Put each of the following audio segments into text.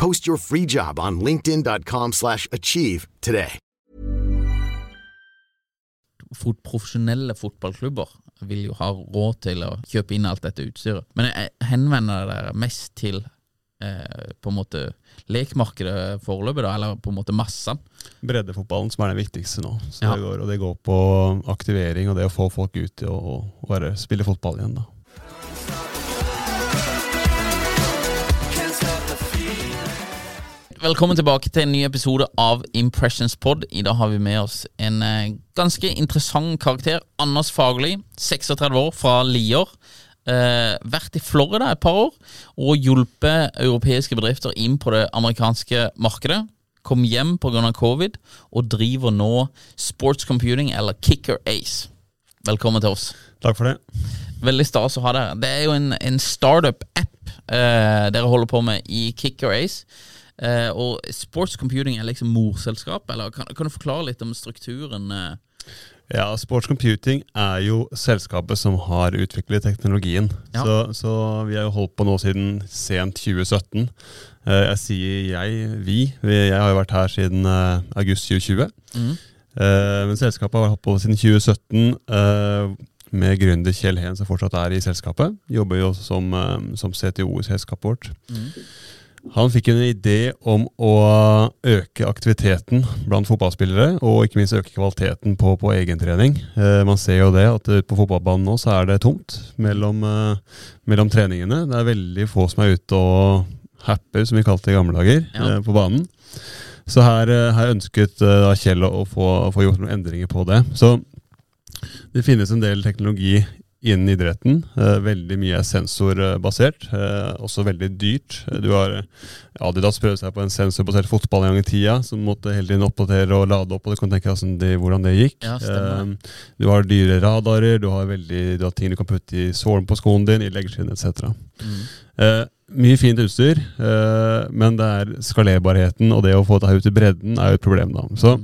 Post your free job on linkedin.com/achieve slash achieve today. fot profesjonelle fotballklubber vil jo ha råd til å kjøpe inn alt dette utstyret. Men jeg henvender dere mest til eh, på en måte lekmarkedet foreløpig, da, eller på en måte massene. Breddefotballen som er det viktigste nå. Så Ja. det går, og det går på aktivering og det å få folk ut til å, å spille fotball igjen. da. Velkommen tilbake til en ny episode av Impressions Pod. I dag har vi med oss en eh, ganske interessant karakter. Anders Fagerli, 36 år, fra Lier. Eh, vært i Florida et par år og hjulpet europeiske bedrifter inn på det amerikanske markedet. Kom hjem pga. covid og driver nå Sports Computing, eller Kicker Ace. Velkommen til oss. Takk for det. Veldig stas å ha dere. Det er jo en, en startup-app eh, dere holder på med i Kicker Ace. Eh, og Sports Computing er liksom morselskap, eller kan, kan du forklare litt om strukturen? Eh? Ja, Sports Computing er jo selskapet som har utviklet teknologien. Ja. Så, så vi har jo holdt på nå siden sent 2017. Eh, Jeg sier jeg, vi. Vi- Jeg har jo vært her siden eh, august 2020. Mm. Eh, Men selskapet har holdt på siden 2017 eh, med gründer Kjell Heen, som fortsatt er i selskapet. Jobber jo som, som CTO i selskapet vårt. Han fikk en idé om å øke aktiviteten blant fotballspillere, og ikke minst øke kvaliteten på, på egentrening. Eh, man ser jo det, at på fotballbanen nå så er det tomt mellom, eh, mellom treningene. Det er veldig få som er ute og happer, som vi kalte det i gamle dager, Ja. eh, på banen. Så her, eh, her ønsket eh, Kjell å få, å få gjort noen endringer på det. Så det finnes en del teknologi innen idretten. Eh, veldig mye er sensorbasert, eh, også veldig dyrt. Du har eh, Adidas prøvde seg på en sensorbasert fotball en gang i tida, som måtte hele tiden oppdatere og lade opp. og Du kan tenke deg hvordan det, gikk. Ja. Du har dyre radarer, du har, veldig, du har ting du kan putte i sålen på skoen din, i leggskinn etc. Eh, mye fint utstyr, eh, men det er skalerbarheten og det å få det ut i bredden er jo et problem. da. Så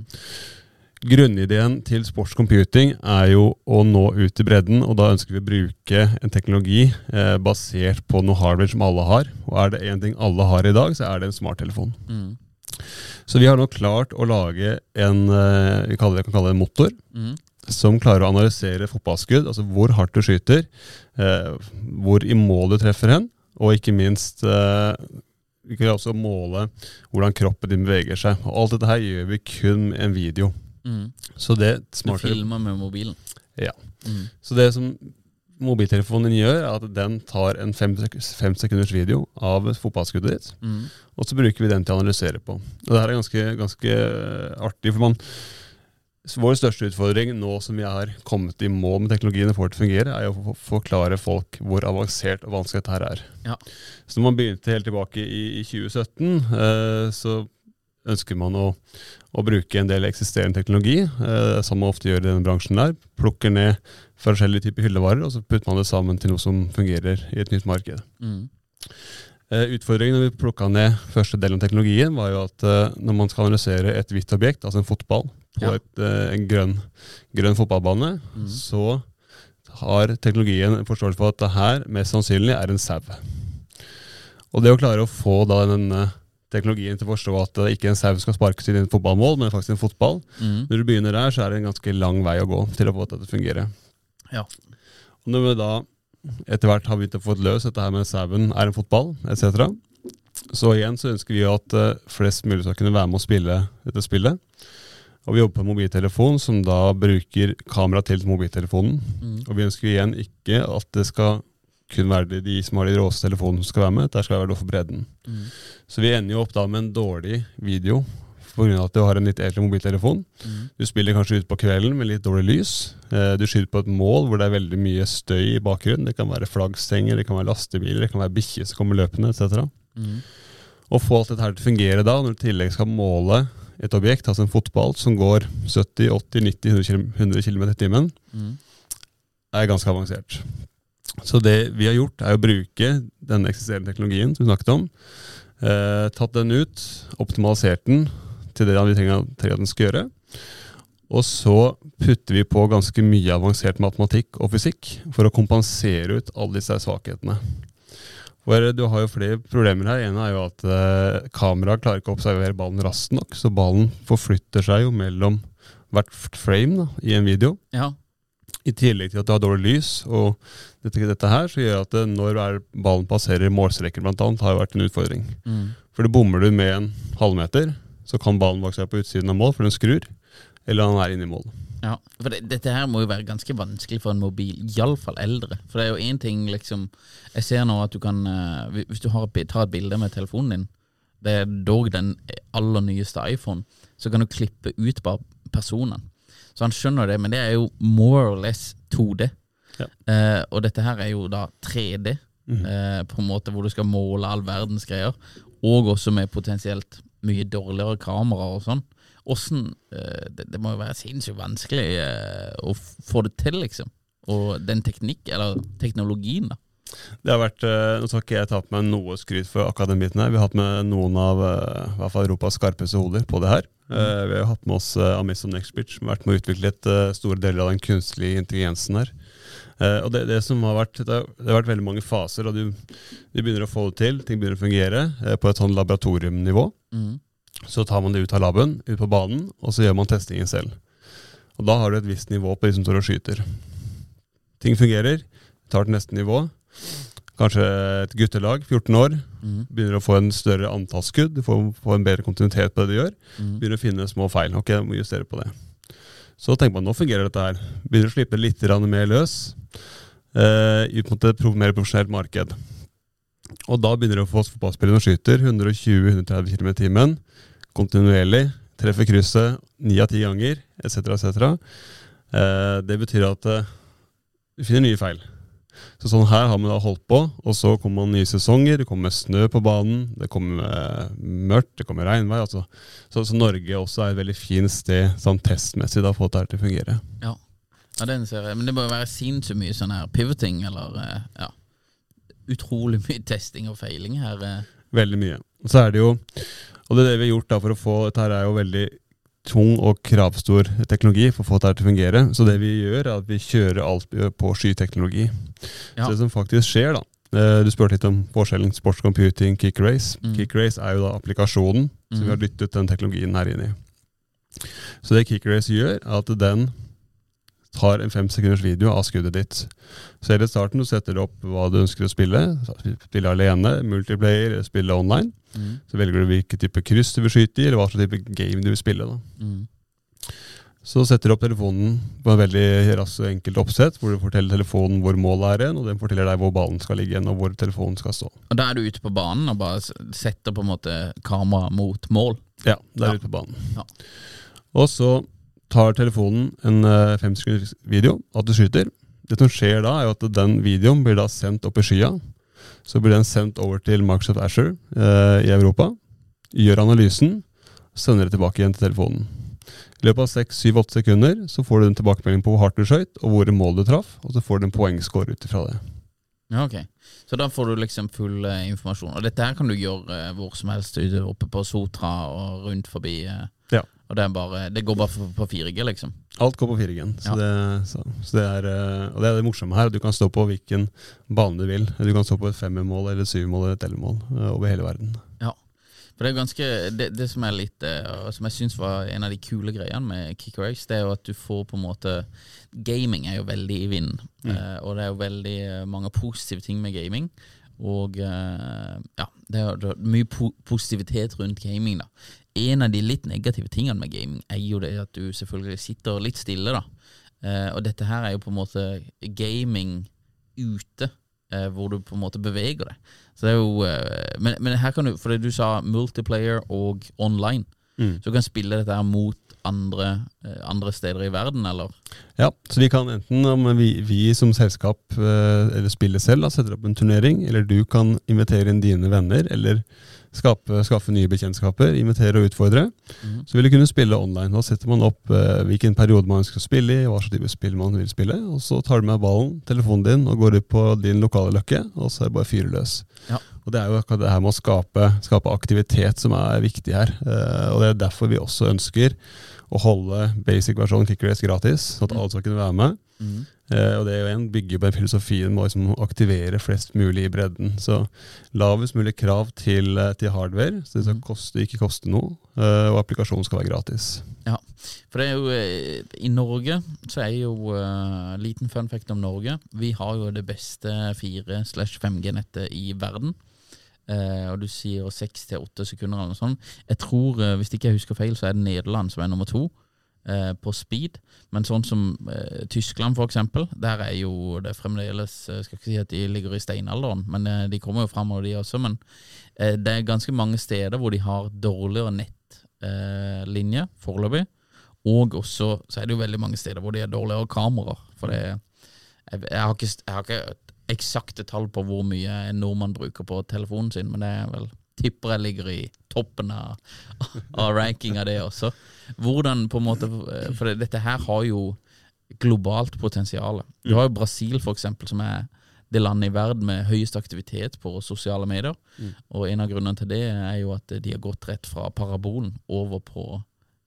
Grunnideen til Sports Computing er jo å nå ut i bredden, og da ønsker vi å bruke en teknologi eh, basert på noe hardware som alle har. Og er det én ting alle har i dag, så er det en smarttelefon. Mm. Så vi har nå klart å lage en eh, vi kaller det, kan kalle det en motor, Mm. som klarer å analysere fotballskudd, altså hvor hardt du skyter, eh, hvor i mål du treffer hen, og ikke minst eh, vi kan også måle hvordan kroppen din beveger seg. Og alt dette her gjør vi kun med en video. Mm. Så det Du filmer med mobilen. Ja. Mm. Så det som mobiltelefonen din gjør, er at den tar en fem, fem sekunders video av fotballskuddet ditt, Mm. og så bruker vi den til å analysere på. Og det her er ganske, ganske artig, for man Vår største utfordring nå som vi har kommet i mål med teknologien og får det til å fungere, er å forklare folk hvor avansert og vanskelig dette her er. Ja. Så når man begynte helt tilbake i, i 2017, eh, så ønsker man å, å bruke en del eksisterende teknologi, eh, som man ofte gjør i denne bransjen der. Plukker ned forskjellige typer hyllevarer, og så putter man det sammen til noe som fungerer i et nytt marked. Mm. Eh, utfordringen når vi plukka ned første delen av teknologien, var jo at eh, når man skal analysere et hvitt objekt, altså en fotball, på Ja. et, eh, en grønn, grønn fotballbane, så har teknologien en forståelse for at det her mest sannsynlig er en sau. Og det å klare å få da denne teknologien til å forstå at det ikke en sau skal sparkes i en fotballmål, men faktisk en fotball. Mm. Når du begynner der, så er det en ganske lang vei å gå til å få dette til å fungere. Ja. Og når vi da etter hvert har begynt å få løs dette her med sauen er en fotball, etc., så igjen så ønsker vi at eh, flest mulig skal kunne være med å spille dette spillet. Og vi jobber på en mobiltelefon som da bruker kamera til mobiltelefonen. Og vi ønsker igjen ikke at det skal kun være de- som har de råeste telefonene som skal være med. Der skal det være noe for bredden. Så vi ender jo opp da med en dårlig video pga. at du har en litt eldre mobiltelefon. Du spiller kanskje ut på kvelden med litt dårlig lys. Eh, Du skyter på et mål hvor det er veldig mye støy i bakgrunnen. Det kan være flaggstenger, det kan være lastebiler, det kan være bikkjer som kommer løpende etc. Å få alt dette her til å fungere da, når du i tillegg skal måle et objekt, altså en fotball som går 70, 80, 90, 100 km, i timen, er ganske avansert. Så det vi har gjort, er å bruke denne eksisterende teknologien som vi snakket om. Eh, tatt den ut, optimalisert den til det vi trenger, trenger at den skal gjøre. Og så putter vi på ganske mye avansert matematikk og fysikk for å kompensere ut alle disse svakhetene. For du har jo flere problemer her. En er jo at eh, kameraet klarer ikke å observere ballen raskt nok, så ballen forflytter seg jo mellom hvert frame da, i en video. Ja. I tillegg til at du har dårlig lys, og dette, dette her, så gjør at det, når ballen passerer målstreker blant annet, har jo vært en utfordring. Mm. For det bommer du med en halvmeter, så kan ballen vokse seg på utsiden av mål, for den skrur, eller han er inne i mål. Ja, for det, dette her må jo være ganske vanskelig for en mobil, iallfall eldre. For det er jo én ting, liksom Jeg ser nå at du kan eh, Hvis du har, tar et bilde med telefonen din, det er dog den aller nyeste iPhone, så kan du klippe ut bare personen. Så han skjønner det, men det er jo more or less 2D. Ja. Eh, og dette her er jo da 3D, eh, på en måte hvor du skal måle all verdens greier. Og også med potensielt mye dårligere kamera og sånn. Åssen eh, det, det må jo være sinnssykt vanskelig eh, å få det til, liksom. Og den teknikk, eller teknologien, da. Det har vært, eh, Nå skal ikke jeg ta på meg noe skryt for biten her. Vi har hatt med noen av eh, i hvert fall Europas skarpeste hoder på det her. Mm. Vi har jo hatt med oss Amisom Nextbridge, som har vært med å utvikle et store deler av den kunstige intelligensen her. Eh, og det, det som har vært, det har, det har vært veldig mange faser, og du, du begynner å få det til, ting begynner å fungere uh, på et sånn laboratoriumnivå. Mm. Så tar man det ut av laben, ut på banen, og så gjør man testingen selv. Og da har du et visst nivå på de som står og skyter. Ting fungerer, tar til neste nivå. Kanskje et guttelag, 14 år, Mm. begynner å få en større antall skudd, du får, får en bedre kontinuitet på det du gjør. Mm. Begynner å finne små feil. Ok, jeg må justere på det. Så tenker man nå fungerer dette her. Begynner å slippe litt mer løs eh, i et mer profesjonelt marked. Og da begynner du å få fotballspillere som skyter 120-130 km i timen kontinuerlig. Treffer krysset ni av ti ganger, etc., etc. Eh, det betyr at eh, du finner nye feil. Så sånn her har man da holdt på, og så kommer man nye sesonger. Det kommer snø på banen, det kommer eh, mørkt, det kommer regnvær. Altså. Så, så Norge også er et veldig fint sted sånn testmessig da, å få dette til å fungere. Ja. ja, den ser jeg. Men det må jo være sinnssykt mye sånn her pivoting, eller eh, ja Utrolig mye testing og feiling her. eh. Veldig mye. Og så er det jo Og det er det vi har gjort da for å få Dette her er jo veldig tung og kravstor teknologi for å få dette til å fungere. Så det vi gjør, er at vi kjører alt på skyteknologi. Ja. Så det som faktisk skjer, da eh, Du spurte litt om forskjellen sportscomputing, kickrace. kick race. Mm. Kick race er jo da applikasjonen som vi har Mm. dyttet den teknologien her inn i. Så det kick race gjør, er at den tar en fem sekunders video av skuddet ditt. Så helt i starten du setter opp hva du ønsker å spille. Spille alene, multiplayer, spille online. Mm. Så velger du hvilken type kryss du vil skyte i, eller hva slags type game du vil spille. da. Mm. Så setter du opp telefonen på en veldig raskt og enkelt oppsett, hvor du forteller telefonen hvor målet er hen, og den forteller deg hvor ballen skal ligge hen, og hvor telefonen skal stå. Og da er du ute på banen og bare setter på en måte kamera mot mål. Ja, der Ja. ute på banen. Ja. Og så tar telefonen en uh, fem sekunders video at du skyter. Det som skjer da, er jo at den videoen blir da sendt opp i skya. Så blir den sendt over til Microsoft Azure eh, i Europa. Gjør analysen, sender det tilbake igjen til telefonen. I løpet av 6-7-8 sekunder så får du en tilbakemelding på hvor hardt du skøyt, og hvor mål du traff, og så får du en poengscore ut ifra det. Ja, ok. Så da får du liksom full eh, informasjon. Og dette her kan du gjøre eh, hvor som helst ute oppe på Sotra og rundt forbi. eh. Og det, bare, det går bare på, på 4G, liksom. Alt går på 4G. Så, Ja. det, så, så det er, eh, og det er det morsomme her. Du kan stå på hvilken bane du vil. Du kan stå på et femmermål eller et syvmål eller et ellemål eh, over hele verden. Ja. For det er ganske Det, det som er litt eh, Som jeg syns var en av de kule greiene med Kick Race, det er jo at du får på en måte Gaming er jo veldig i vinden. mm. og det er jo veldig mange positive ting med gaming. Og ja, det er, det er mye po positivitet rundt gaming, da. En av de litt negative tingene med gaming er jo det at du selvfølgelig sitter litt stille, da. Eh, og dette her er jo på en måte gaming ute, eh, hvor du på en måte beveger deg. Så det er jo eh, men, men her kan du, fordi du sa multiplayer og online, Mm. så du kan spille dette her mot andre, eh, andre steder i verden, eller? Ja, så vi kan enten, om vi, vi som selskap eh, eller spiller selv, da, setter opp en turnering, eller du kan invitere inn dine venner, eller skape, skaffe nye bekjentskaper, invitere og utfordre. Mm. Så vil du kunne spille online. Da setter man opp eh, hvilken periode man skal spille i, hva slags type spill man vil spille, og så tar du med ballen, telefonen din, og går ut på din lokale løkke, og så er det bare å fyre løs. Ja. Og Det er jo akkurat det her med å skape, skape aktivitet som er viktig her. Eh, og Det er derfor vi også ønsker å holde basic versjon Race gratis, sånn at alle skal kunne være med. Mhm. Eh, og det er jo en bygger på filosofien med å liksom aktivere flest mulig i bredden. Så lavest mulig krav til, eh, til hardware, så det skal koste, ikke koste noe. eh, og applikasjonen skal være gratis. Ja, for det er jo I Norge så er jo uh, Liten fun fact om Norge. Vi har jo det beste 4-5G-nettet i verden. Uh, og du sier 6 til 8 sekunder eller noe sånt. Jeg tror, uh, hvis ikke jeg husker feil, så er det Nederland som er nummer to eh, på speed. Men sånn som eh, Tyskland, eksempel, der er jo det fremdeles Jeg skal ikke si at de ligger i steinalderen, men eh, de kommer jo framover, de også. Men eh, det er ganske mange steder hvor de har dårligere nettlinje foreløpig. Og også så er det jo veldig mange steder hvor de har dårligere kameraer. For det jeg, jeg, har ikke, ikke eksakte tall på hvor mye en nordmann bruker på telefonen sin, men det er vel tipper jeg ligger i toppen av, av rankinga, det også. Hvordan på en måte For dette her har jo globalt potensial. Du har jo Brasil, for eksempel, som er det landet i verden med høyest aktivitet på sosiale medier. Og en av grunnene til det er jo at de har gått rett fra parabolen over på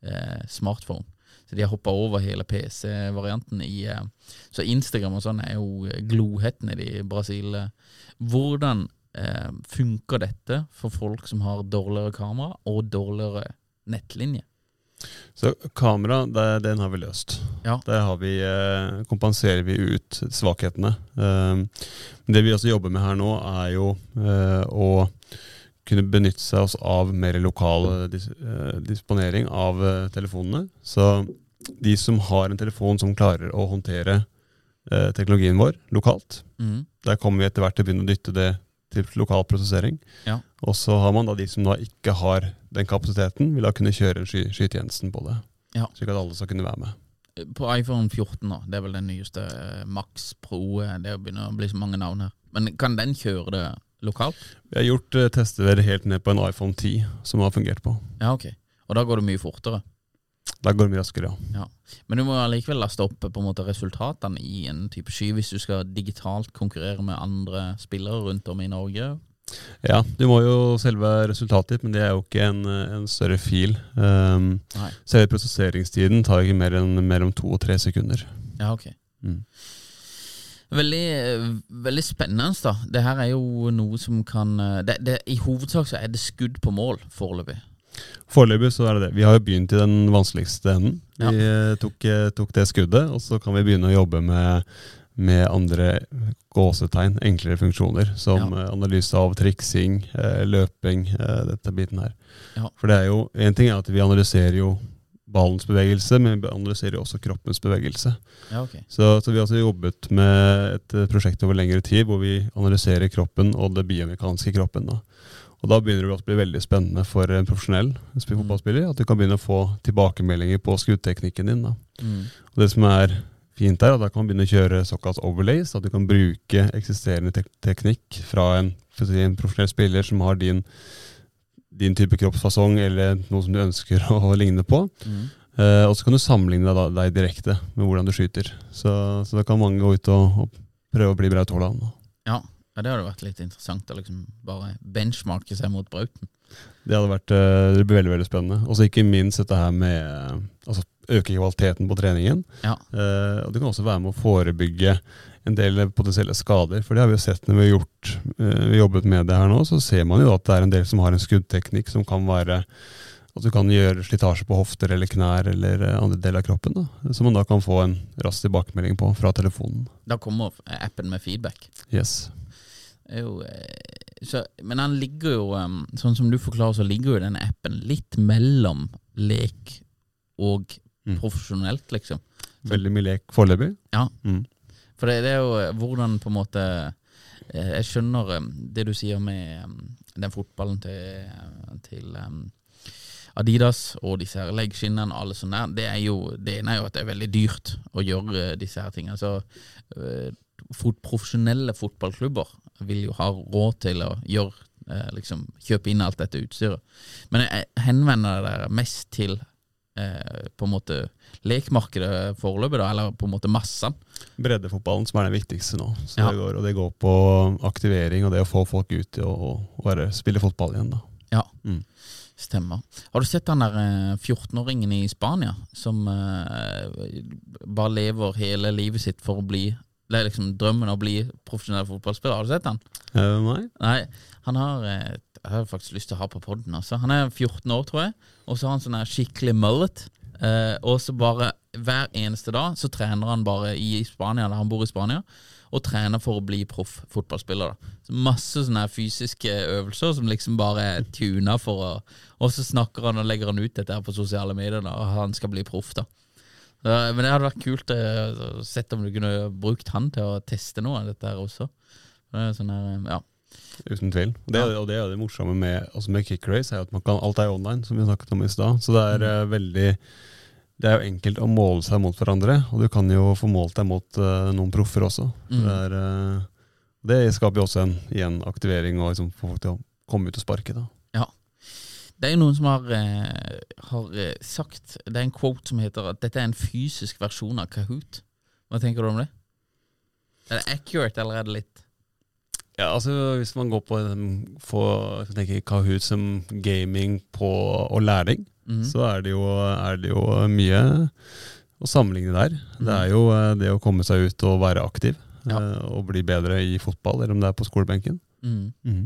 eh, smartphone. Så de har hoppa over hele PC-varianten i eh, Så Instagram og sånn er jo gloheten i Brasil. Hvordan eh, funker dette for folk som har dårligere kamera og dårligere nettlinje? Så kamera, det, den har vi løst. Ja. Der har vi, eh, kompenserer vi ut svakhetene. Eh, det vi også jobber med her nå, er jo eh, å kunne benytte seg oss av mer lokal eh, dis, eh, disponering av eh, telefonene. Så de som har en telefon som klarer å håndtere teknologien vår lokalt, mm. der kommer vi etter hvert til å begynne å dytte det til lokal prosessering. Ja. Og så har man da de som da ikke har den kapasiteten, vil da kunne kjøre sky, skytjenesten på det. Ja. Slik at alle skal kunne være med. På iPhone 14 da, det er vel den nyeste eh, Max Pro. eh, Det begynner å bli så mange navn her. Men kan den kjøre det lokalt? Vi har gjort uh, tester helt ned på en iPhone 10 som har fungert på. Ja, ok. Og da går det mye fortere. Der går det mye raskere, ja. Ja. Men du må allikevel laste opp på en måte resultatene i en type sky hvis du skal digitalt konkurrere med andre spillere rundt om i Norge. Ja, du må jo selve resultatet ditt, men det er jo ikke en, en større fil. Um, selve prosesseringstiden tar ikke mer enn mellom to og tre sekunder. Ja, ok. Mm. Veldig, veldig spennende, da. Det her er jo noe som kan eh, det, det, I hovedsak så er det skudd på mål foreløpig. Foreløpig så er det det. Vi har jo begynt i den vanskeligste enden. Ja. Vi eh, tok, eh, tok det skuddet, og så kan vi begynne å jobbe med, med andre gåsetegn, enklere funksjoner, som Ja. eh, analyse av triksing, løping, dette biten her. Ja. For det er jo, en ting er at vi analyserer jo ballens bevegelse, men vi analyserer jo også kroppens bevegelse. Ja, okay. Så, så vi har altså jobbet med et prosjekt over lengre tid, hvor vi analyserer kroppen og det biomekaniske kroppen. Da. Og da begynner det å bli veldig spennende for en profesjonell Mm. fotballspiller, at du kan begynne å få tilbakemeldinger på skuddteknikken din. Mm. Og det som er fint er at da kan man begynne å kjøre såkalt overlays, at du kan bruke eksisterende tek teknikk fra en, si, en profesjonell spiller som har din, din type kroppsfasong eller noe som du ønsker å ligne på. Mm. Eh, og så kan du sammenligne deg, deg direkte med hvordan du skyter. Så, så da kan mange gå ut og, og prøve å bli Braut Haaland. Ja, ja det hadde vært litt interessant å liksom bare benchmarke seg mot Brauten. Det hadde vært eh, det blir veldig veldig spennende. Og så ikke minst dette her med eh, altså øke kvaliteten på treningen. Ja. Eh, og det kan også være med å forebygge en del potensielle skader. For det har vi jo sett når vi har gjort, eh, jobbet med det her nå, så ser man jo at det er en del som har en skuddteknikk som kan være at du kan gjøre slitasje på hofter eller knær eller eh, andre deler av kroppen. Da, som man da kan få en rask tilbakemelding på fra telefonen. Da kommer appen med feedback. Yes. Jo, eh, så, men han ligger jo, um, sånn som du forklarer, så ligger jo denne appen litt mellom lek og Mm. profesjonelt, liksom. Veldig mye lek foreløpig. Ja. Mm. For det, det er jo eh, hvordan på en måte eh, Jeg skjønner eh, det du sier med eh, den fotballen til, til Adidas og disse her leggskinnene og alle sånne der. Det er jo Det ene er jo at det er veldig dyrt å gjøre disse her tingene. Så fot, profesjonelle fotballklubber vil jo ha råd til å gjøre eh, liksom kjøpe inn alt dette utstyret. Men jeg henvender dere mest til eh, på en måte lekmarkedet foreløpig, da, eller på en måte massene. Breddefotballen som er det viktigste nå. Så Ja. det går, og det går på aktivering og det å få folk ut til å, å spille fotball igjen. da. Ja, Mm. stemmer. Har du sett den der eh, 14-åringen i Spania som eh, bare lever hele livet sitt for å bli Det er liksom drømmen å bli profesjonell fotballspiller. Har du sett den? Uh, nei? Nei, han har eh, Jeg har faktisk lyst til å ha på podden. Altså. Han er 14 år, tror jeg, og så har han sånn skikkelig mullet. Eh, og så bare hver eneste dag så trener han bare i Spania, eller han bor i Spania, og trener for å bli proff fotballspiller. Da. Så masse sånne fysiske øvelser som liksom bare er tuna for å Og så snakker han og legger han ut dette her på sosiale medier, da, og han skal bli proff, da. Men det hadde vært kult eh, å sett om du kunne brukt han til å teste noe av dette her også. Sånn her, ja. Uten tvil. Det, og det er det morsomme med, også med kickrace, er at man kan, alt er online, som vi snakket om i stad. Så det er mm. veldig Det er jo enkelt å måle seg mot hverandre, og du kan jo få målt deg mot uh, noen proffer også. Mm. Det, er, uh, det skaper jo også en igjen aktivering og liksom få folk til å komme ut og sparke. da. Det er jo noen som har, eh, har eh, sagt Det er en quote som heter at dette er en fysisk versjon av Kahoot. Hva tenker du om det? Er det accurate, eller er det litt Ja, altså Hvis man går på um, man tenker Kahoot som gaming på, og læring, mm. så er det, jo, er det jo mye å sammenligne der. Det er jo eh, det å komme seg ut og være aktiv. Ja. Og bli bedre i fotball, eller om det er på skolebenken. mm.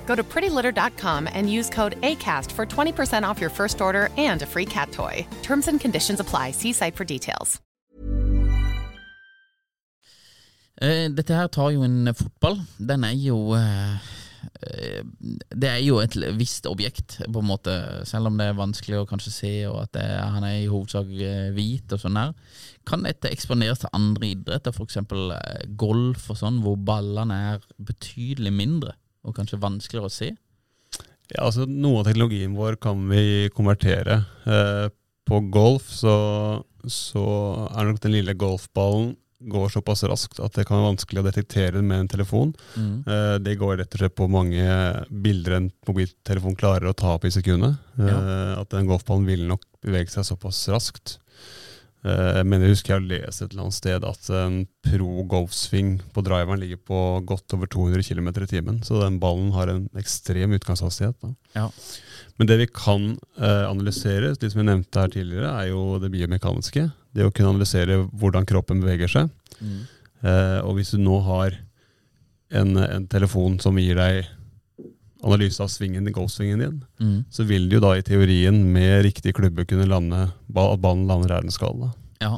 Go to prettylitter.com and use code ACAST for 20% off your first order and a free cat toy. Terms and conditions apply. See site for details. Uh, dette her tar jo en fotball. Den er jo uh, uh, Det er jo et visst objekt, på en måte, selv om det er vanskelig å kanskje se, og at er- han er i hovedsak eh, hvit og sånn her. Kan dette eksponeres til andre idretter, f.eks. Eh, golf og sånn, hvor ballene er betydelig mindre, og kanskje vanskeligere å se? Ja, altså Noe av teknologien vår kan vi konvertere. Eh, på golf så, så er nok den lille golfballen går såpass raskt at det kan være vanskelig å detektere den med en telefon. Eh, det går rett og slett på mange bilder en mobiltelefon klarer å ta opp i sekundet. Eh, At den golfballen vil nok bevege seg såpass raskt. Eh, men jeg husker jeg leste et eller annet sted at en pro golfsving på driveren ligger på godt over 200 km i timen. Så den ballen har en ekstrem utgangshastighet. Ja. Men det vi kan eh, analysere, det som jeg nevnte her tidligere, er jo det biomekaniske. Det å kunne analysere hvordan kroppen beveger seg. Eh, og hvis du nå har en, en telefon som gir deg analyse av svingen, golfsvingen din, Mm. så vil du jo da i teorien med riktig klubbe kunne lande at ballen lander der den skal. da. Ja.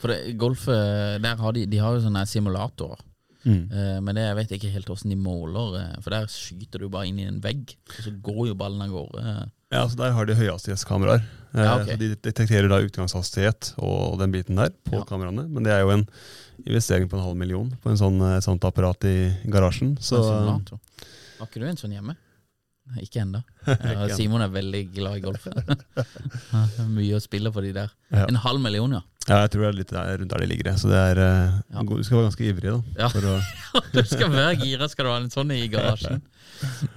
For det, golf, eh, der har de, de har jo sånne simulatorer. Mm. Eh, men det, jeg vet ikke helt hvordan de måler, eh, for der skyter du bare inn i en vegg, og så går jo ballen av gårde. Ja, så Der har de høyhastighetskameraer. Ja, okay. så De detekterer da utgangshastighet og den biten der på Ja. kameraene. Men det er jo en investering på en halv million på en sånn, sånt apparat i garasjen. Så. Har ikke du en sånn hjemme? Ikke ennå. Simon er veldig glad i golf. Mye å spille for de der. Ja. En halv million, ja. ja, jeg tror det er litt der, rundt der de ligger. Så det er, eh, Ja. du skal være ganske ivrig da. Ja. Å, Du skal være gira, skal du ha en sånn i garasjen.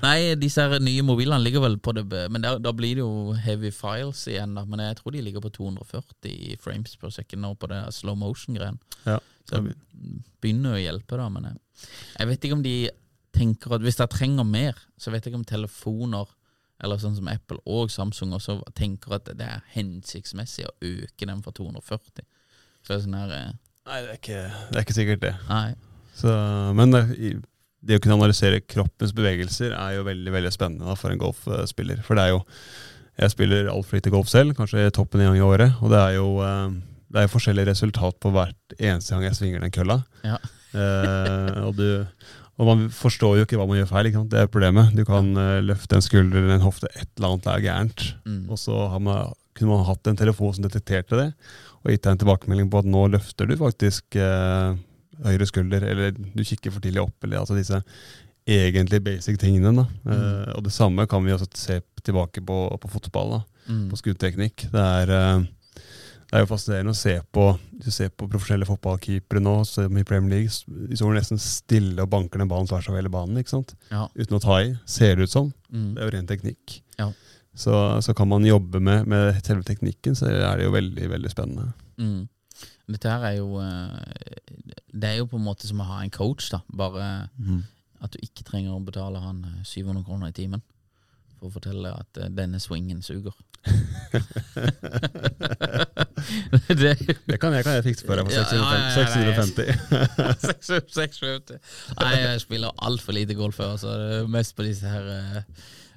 Nei, disse her nye mobilene ligger vel på det Men da blir det jo heavy files igjen, da. Men jeg tror de ligger på 240 frames per second nå på det slow motion-greien. ja. Så det begynner å hjelpe, da. Men jeg, jeg vet ikke om de tenker at hvis de trenger mer, så vet jeg om telefoner eller sånn som Apple og Samsung også tenker at det er hensiktsmessig å øke den fra 240. Så det er sånn her eh, Nei, det er, ikke, det er ikke sikkert det. Så, men det, det å kunne analysere kroppens bevegelser er jo veldig veldig spennende da, for en golfspiller. For det er jo Jeg spiller altfor lite golf selv, kanskje toppen en gang i året. Og det er jo eh, det er jo forskjellig resultat på hvert eneste gang jeg svinger den kølla. Ja. Eh, og, du, og man forstår jo ikke hva man gjør feil. Det er problemet. Du kan uh, løfte en skulder eller en hofte, et eller annet er gærent. Mm. Og så har man, kunne man hatt en telefon som detekterte det, og gitt deg en tilbakemelding på at nå løfter du faktisk uh, høyre skulder, eller du kikker for tidlig opp, eller altså disse egentlig basic tingene. Da. Uh, og det samme kan vi også se tilbake på, på fotball, da, Mm. på skuddteknikk. Det er, det er jo fascinerende å se på Hvis du ser på profesjonelle fotballkeepere nå, som i Premier League, de står nesten stille og banker den ballen tvers over hele banen, ikke sant? Ja. uten å ta i, ser det ut som. Mm. Det er jo ren teknikk. Ja. Så, så kan man jobbe med, med selve teknikken, så er det jo veldig veldig spennende. Mm. Dette her er jo eh, Det er jo på en måte som å ha en coach, da. Bare at du ikke trenger å betale han eh, 700 kroner i timen for å fortelle at uh, denne swingen suger. det, Det kan jeg, kan jeg fikse for deg på Ja, ja, ja, ja, 650. 650. 650. Nei, jeg spiller altfor lite golf før, så det er mest på disse her uh,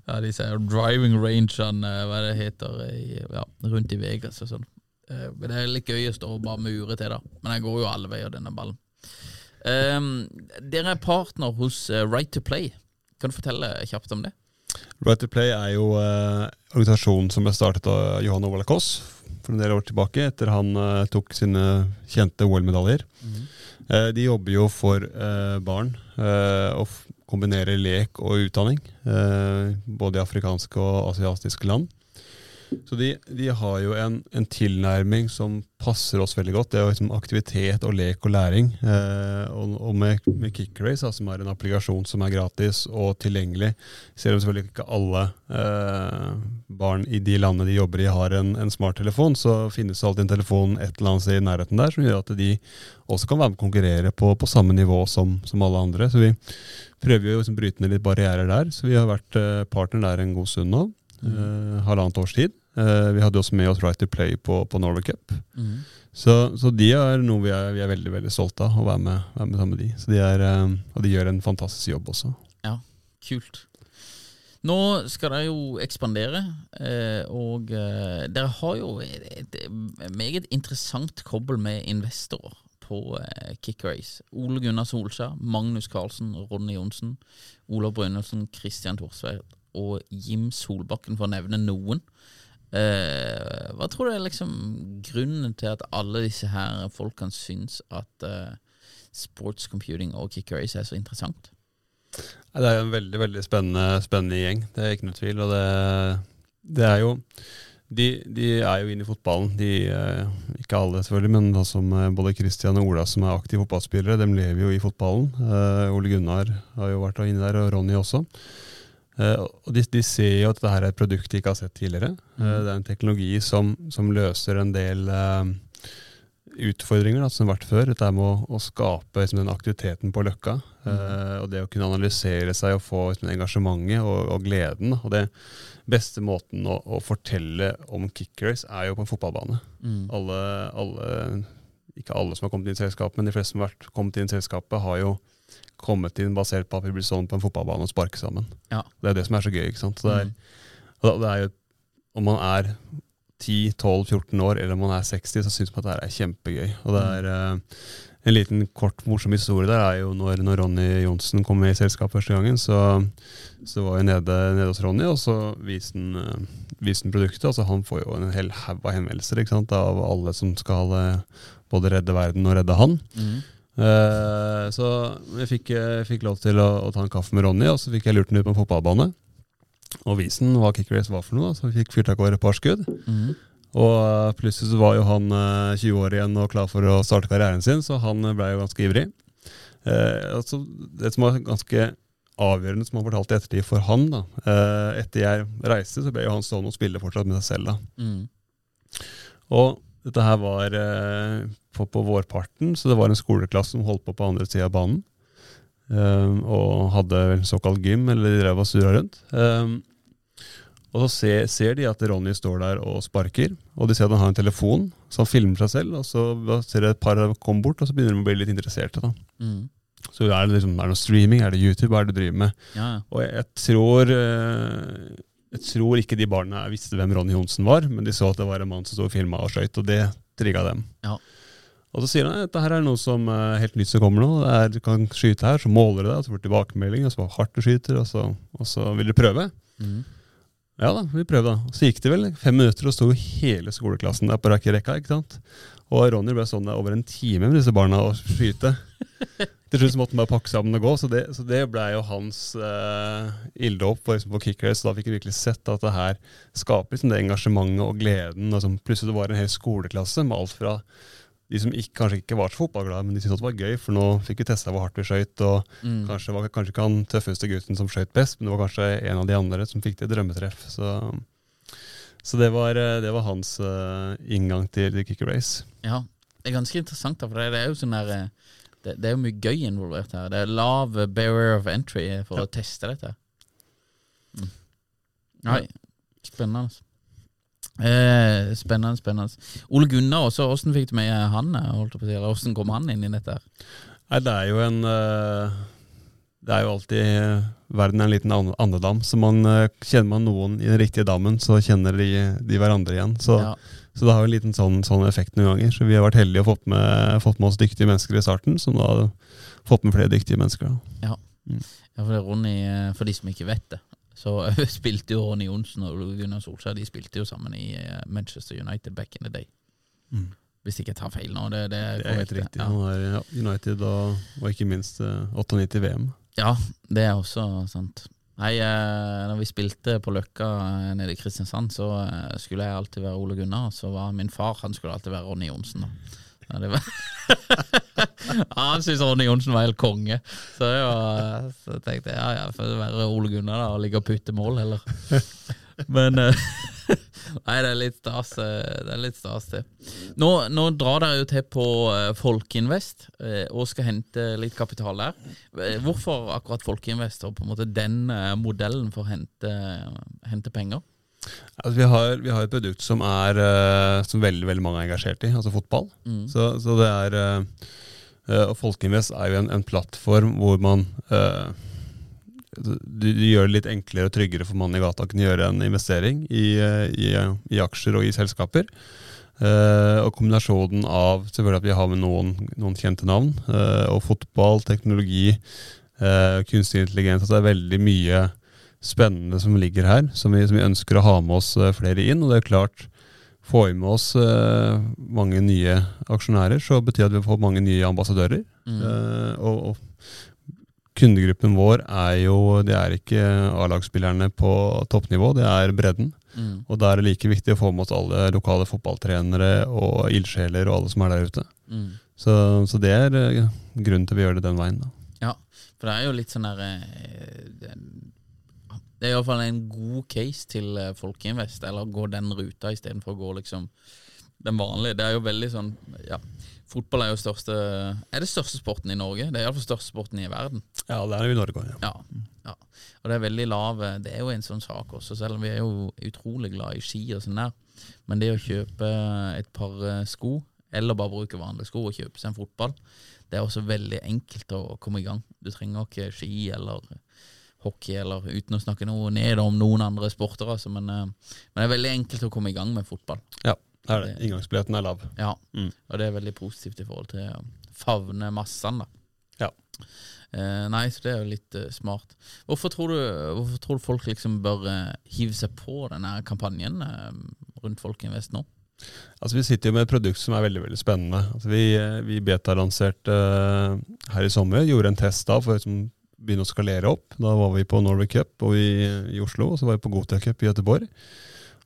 ja, disse her driving rangeene, eh, hva det heter, i, ja, rundt i Vegas og sånn. Men det er litt gøy å stå og bare mure til, da. Men jeg går jo alle veier, denne ballen. Um, dere er partner hos Right to Play. Kan du fortelle kjapt om det? Right to Play er jo eh, organisasjonen som ble startet av Johan Ovala Koss for en del år tilbake, etter han eh, tok sine kjente OL-medaljer. Eh, de jobber jo for eh, barn, eh, og kombinerer lek og utdanning, eh, både i afrikanske og asiatiske land. Så de, de har jo en, en tilnærming som passer oss veldig godt. Det er jo liksom aktivitet og lek og læring. Eh, og, og med, med Kickrace, som er en applikasjon som er gratis og tilgjengelig, selv om selvfølgelig ikke alle eh, barn i de landene de jobber i har en, en smarttelefon, så finnes det alltid en telefon et eller annet sted i nærheten der som gjør at de også kan være med å konkurrere på, på samme nivå som, som alle andre. Så vi prøver jo å liksom bryte ned litt barrierer der. Så vi har vært eh, partner der en god stund nå. Eh, halvannet års tid. Eh, vi hadde også med oss Right to Play på, på Norway Cup. Så, så de er noe vi er, vi er veldig veldig stolte av, å være med, være med sammen med de. Så de er, eh, og de gjør en fantastisk jobb også. Ja, kult. Nå skal dere jo ekspandere, og dere har jo et, et meget interessant kobbel med investorer på Kickrace. Ole Gunnar Solskjær, Magnus Carlsen, Ronny Johnsen, Olav Brynildsen, Christian Thorsvedt og Jim Solbakken, for å nevne noen. Eh, hva tror du er liksom grunnen til at alle disse her folkene syns at eh, sports computing og Kickrace er så interessant? Det er jo en veldig veldig spennende, spennende gjeng, det er ikke noe tvil. Og det, det er jo de, de er jo inne i fotballen. De, eh, ikke alle, selvfølgelig, men eh, både Christian og Ola som er aktive fotballspillere, de lever jo i fotballen. Eh, Ole Gunnar har jo vært inne der, og Ronny også. Eh, og de, de ser jo at dette er et produkt de ikke har sett tidligere. Eh, det er en teknologi som, som løser en del eh, utfordringer da, som har vært før. Dette med å, å skape liksom, den aktiviteten på Løkka. eh, og det å kunne analysere seg og få liksom, engasjementet og, og gleden. Og det beste måten å, å fortelle om kickers er jo på en fotballbane. Alle, alle, ikke alle som har kommet inn i selskapet, men de fleste som har kommet inn i selskapet, har jo kommet inn basert på at vi blir sånn på en fotballbane og sparke sammen. Ja. Det er det som er så gøy. ikke sant? Det er, Mm. det er jo, Om man er 10-12-14 år eller om man er 60, så syns man at det er kjempegøy. Og det Mm. er eh, En liten kort morsom historie der er jo når, når Ronny Johnsen kom med i selskapet første gangen, så, så var jeg nede, nede hos Ronny, og så viste han, eh, viste han produktet. Altså han får jo en hel haug av henvendelser ikke sant, av alle som skal eh, både redde verden og redde han. Mm. Eh, så jeg fikk, jeg fikk lov til å, å ta en kaffe med Ronny, og så fikk jeg lurt ham ut på en fotballbane. Og vise han hva kick race var for noe, da, så vi fikk fyrt av gårde et par skudd. Mm. Og eh, plutselig så var jo han eh, 20 år igjen og klar for å starte karrieren sin, så han blei ble jo ganske ivrig. Eh, altså, det som var ganske avgjørende, som han fortalte i ettertid for han, da, eh, etter jeg reiste, så ble jo han stående og spille fortsatt med seg selv. da. Mm. Og dette her var eh, på, på vårparten, så det var en skoleklasse som holdt på på andre sida av banen. Um, og hadde vel såkalt gym, eller de drev og surra rundt. Um, og så ser, ser de at Ronny står der og sparker, og de ser at han har en telefon, så han filmer seg selv. Og så ser de et par komme bort, og så begynner de å bli litt interesserte. da. Mm. Så er det, liksom, er det noe streaming, er det YouTube, hva er det du driver med? Ja. Og jeg, jeg tror eh, Jeg tror ikke de barna visste hvem Ronny Johnsen var, men de så at det var en mann som sto og filma og skøyt, og det trigga dem. Ja. Og så sier han at dette her er noe som er helt nytt som kommer nå. Det er, du kan skyte her, så måler du det, og så får du tilbakemelding, og så hvor hardt du skyter, og så, og så vil du prøve. Mm. Ja da, vi prøvde da. Så gikk det vel fem minutter, og sto hele skoleklassen der på rekka. ikke sant? Og Ronny ble sånn der over en time med disse barna og skyte. Til slutt måtte han bare pakke sammen og gå, så det, så det ble jo hans uh, ilddåp på, liksom, på kickers. Da fikk vi virkelig sett at det her skaper liksom, det engasjementet og gleden. Og liksom, Plutselig det var en hel skoleklasse med alt fra de som ikke, kanskje ikke var så fotballglade, men de syntes det var gøy, for nå fikk vi testa hvor hardt vi skøyt. Og Mm. kanskje var kanskje ikke han tøffeste gutten som skøyt best, men det var kanskje en av de andre som fikk det drømmetreff. Så, så det, var, eh, det var hans uh, inngang til kicker race. Ja, det er ganske interessant, da, for det, er jo sånn der eh, det, det er jo mye gøy involvert her. Det er lav barrier of entry for å teste dette. Mm. Nei, spennende. Eh, spennende, spennende. Ole Gunnar også, hvordan fikk du med han? eh, Holdt på å si, eller Hvordan kom han inn i dette? her? Nei, det er jo en eh, Det er jo alltid eh, Verden er en liten andedam, så man kjenner man noen i den riktige dammen, så kjenner de, de hverandre igjen. Så, Ja. så det har jo en liten sånn, sånn effekt noen ganger. Så vi har vært heldige og fått med, fått med oss dyktige mennesker i starten, som da har fått med flere dyktige mennesker. Da. Ja. ja, for det er Ronny, for de som ikke vet det, så spilte jo Ronny Johnsen og Gunnar Solskjær De spilte jo sammen i eh, Manchester United back in the day. Mm. Hvis ikke jeg tar feil nå. Det, det Det er helt riktig. Ja. United og, og ikke minst eh, 98 VM. Ja, det er også sant. Nei, eh, når vi spilte på Løkka eh, nede i Kristiansand, så eh, skulle jeg alltid være Ole Gunnar. Så var min far han skulle alltid være Ronny Johnsen. Da. Ja, det var ja, han syntes Ronny Johnsen var helt konge. Så, var, så tenkte jeg ja, ja, får være Ole Gunnar da, og ligge og putte mål heller. Men eh, Nei, det er litt stas. eh, Det er litt stas, det. Nå, nå drar dere jo til på eh, Folkeinvest og skal hente litt kapital der. Hvorfor akkurat Folkeinvest og på en måte den modellen for å hente, hente penger? Altså, vi, har, vi har et produkt som er Som veldig veldig mange er engasjert i, altså fotball. Mm. Så, så det er Og Folkeinvest er jo en, en plattform hvor man uh, du, du gjør det litt enklere og tryggere for mannen i gata å kunne gjøre en investering i, eh, i, i aksjer og i selskaper. Uh, og kombinasjonen av selvfølgelig at vi har med noen, noen kjente navn, uh, og fotball, teknologi, eh, kunstig intelligens. Altså det er veldig mye spennende som ligger her, som vi, som vi ønsker å ha med oss eh, flere inn. Og det er klart, får vi med oss eh, mange nye aksjonærer, så betyr det at vi får mange nye ambassadører. Mm. Eh, og, og kundegruppen vår er jo Det er ikke A-lagsspillerne på toppnivå, det er bredden. Mm. Og da er det like viktig å få med oss alle lokale fotballtrenere og ildsjeler og alle som er der ute. Mm. Så, så det er eh, grunnen til at vi gjør det den veien. da. Ja, for det er jo litt sånn der eh, Det er iallfall en god case til eh, Folkeinvest, eller gå den ruta istedenfor å gå liksom den vanlige. Det er jo veldig sånn Ja, fotball er jo største Er det største sporten i Norge? Det er iallfall største sporten i verden. Ja, det er jo i Norge ja. Ja, ja. Og det er veldig lav Det er jo en sånn sak også, selv om vi er jo utrolig glad i ski og sånn der. Men det å kjøpe et par eh, sko eller bare bruke vanlige sko og kjøpe seg en fotball. Det er også veldig enkelt å komme i gang. Du trenger ikke ski eller hockey, eller uten å snakke noe ned om noen andre sporter, altså, men, eh, men det er veldig enkelt å komme i gang med fotball. Ja, det er det. Inngangsbilletten er lav. Ja, Mm. og det er veldig positivt i forhold til å favne massene, da. Ja. Uh, nei, så det er jo litt uh, smart. Hvorfor tror, du, hvorfor tror du folk liksom bør hive seg på denne kampanjen rundt Folk Vest nå? Altså Vi sitter jo med et produkt som er veldig veldig spennende. Altså Vi, vi beta-lanserte her i sommer, gjorde en test da for liksom begynne å skalere opp. Da var vi på Norway Cup vi, i Oslo, og så var vi på Gotia Cup i Gøteborg.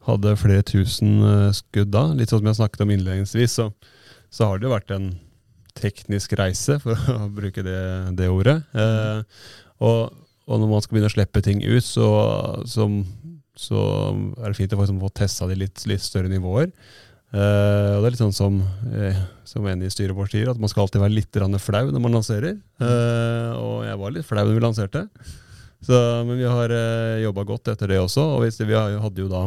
Hadde flere tusen eh, skudd da. Litt sånn som jeg snakket om innledningsvis, så, så har det jo vært en teknisk reise, for å bruke det, det ordet. Eh, og, og når man skal begynne å slippe ting ut, så, så, så er det fint å få, liksom, testa de litt, litt større nivåer. Eh, og det er litt sånn som, eh, som en i styret vårt sier, at man skal alltid være litt flau når man lanserer. Uh, og jeg var litt flau når vi lanserte. Så, men vi har eh, jobba godt etter det også. Og det, vi hadde jo da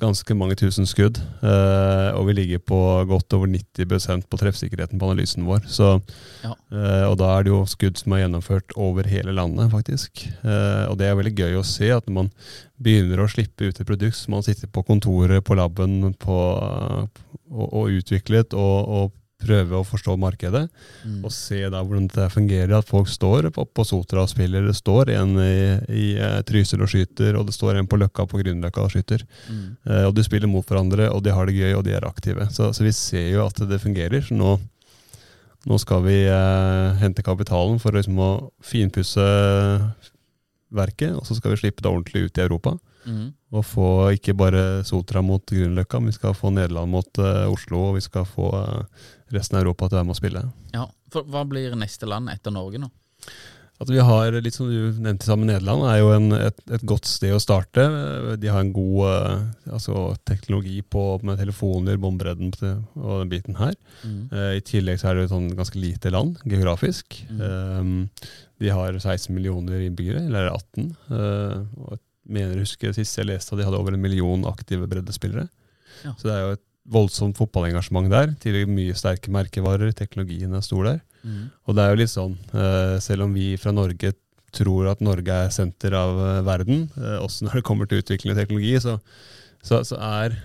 ganske mange tusen skudd, eh, og vi ligger på godt over 90% på treffsikkerheten på analysen vår. Så, Ja. eh, og da er det jo skudd som er gjennomført over hele landet, faktisk. Eh, og det er veldig gøy å se at når man begynner å slippe ut et produkt som man sitter på kontoret, på laben, på, og, og utviklet, og, og prøve å forstå markedet, Mm. og se da hvordan det fungerer. At folk står på, på Sotra og spiller, det står en i, i eh, Trysil og skyter, og det står en på Løkka på Grünerløkka og skyter. Mm. Eh, og de spiller mot hverandre, og de har det gøy, og de er aktive. Så, så vi ser jo at det fungerer. Så nå, nå skal vi eh, hente kapitalen for liksom å finpusse verket, og så skal vi slippe det ordentlig ut i Europa. Mm. Og få ikke bare Sotra mot Grünerløkka, men vi skal få Nederland mot uh, Oslo, og vi skal få uh, resten av Europa til å være med og spille. Ja, for Hva blir neste land etter Norge nå? At vi har, litt som du nevnte sammen Nederland, er jo en, et, et godt sted å starte. De har en god uh, altså, teknologi på, med telefoner, båndbredden og den biten her. Mm. Uh, I tillegg så er det et sånn ganske lite land geografisk. Um, de har 16 millioner innbyggere, eller 18. Uh, og mener jeg husker sist jeg leste at de hadde over en million aktive breddespillere. Ja. Så det er jo et voldsomt fotballengasjement der. Tidligere mye sterke merkevarer, teknologien er stor der. Mm. Og det er jo litt sånn, eh, selv om vi fra Norge tror at Norge er senter av eh, verden, eh, også når det kommer til utvikling av teknologi, så, så, så er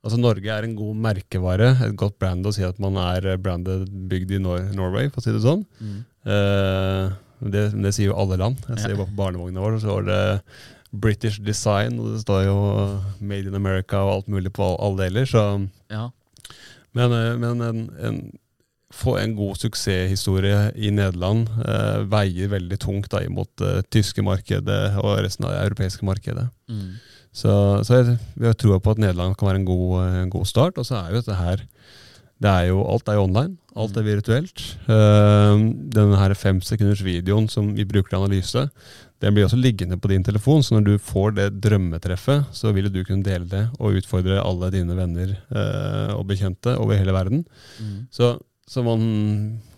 Altså Norge er en god merkevare, et godt brand å si at man er branded, brandet bygd i Nor Norway, for å si det sånn. Mm. Eh, det, det sier jo alle land. Jeg ser jo bare på barnevogna vår, så står det British design, og det står jo Made in America og alt mulig på alle deler. Så, Ja. men eh, men en, en, få en god suksesshistorie i Nederland eh, veier veldig tungt da, imot det tyske markedet og resten av det europeiske markedet. Mm. Så, så jeg, vi har troa på at Nederland kan være en god, en god start. Og så er jo dette her det er jo, Alt er jo online. Alt er virtuelt. Uh, denne her fem sekunders videoen som vi bruker til analyse, den blir også liggende på din telefon. Så når du får det drømmetreffet, så vil du kunne dele det og utfordre alle dine venner eh, og bekjente over hele verden. Mm. Så, så man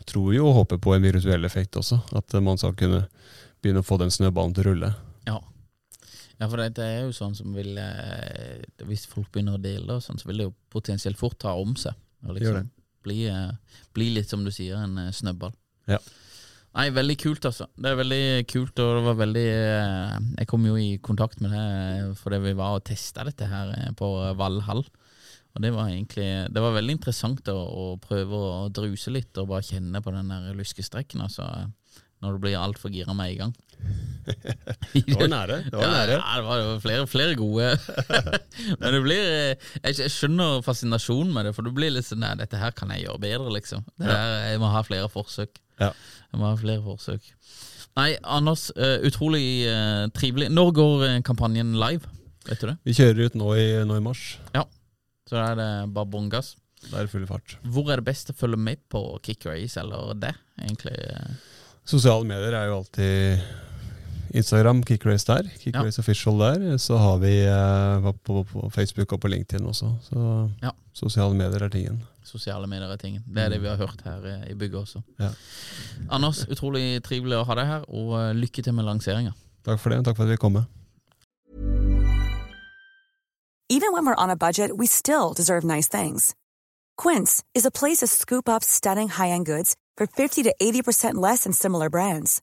tror jo og håper på en virtuell effekt også. At man skal kunne begynne å få den snøballen til å rulle. Ja. ja, for det, det er jo sånn som vil eh, Hvis folk begynner å dele, sånn, så vil det jo potensielt fort ta om seg. Og liksom bli, eh, bli litt, som du sier, en eh, snøball. Ja. Nei, veldig kult, altså. Det er veldig kult, og det var veldig eh, Jeg kom jo i kontakt med det fordi vi var og testa dette her eh, på Valhall. Og det var egentlig Det var veldig interessant å, å prøve å druse litt og bare kjenne på den der lyskestrekken, altså. Når du blir altfor gira med en gang. Det var nære. Det var ja, nære. Ja, det var flere, flere gode. Men det blir eh, jeg, skjønner fascinasjonen med det, for du blir litt sånn Nei, dette her kan jeg gjøre bedre, liksom. Her, jeg må ha flere forsøk. Ja. Jeg må ha flere forsøk. Nei, Anders, eh, utrolig eh, trivelig. Når går kampanjen live? Vet du det? Vi kjører ut nå i, nå i mars. Så da er det bare bånn gass. Da er det full fart. Hvor er det best å følge med på Kick Race, eller det, egentlig? Sosiale medier er jo alltid Instagram, Kickrace der. Kickrace Official der. Så har vi eh, på, på Facebook og på LinkedIn også. Så Ja. sosiale medier er tingen. Sosiale medier er tingen. Det er det vi har hørt her eh, i bygget også. Ja. Anders, utrolig trivelig å ha deg her, og eh, lykke til med lanseringa. Takk for det, og takk for at vi kom med. Even when we're on a budget, we still deserve nice things. Quince is a place to scoop up stunning high-end goods for 50 to 80% less than similar brands.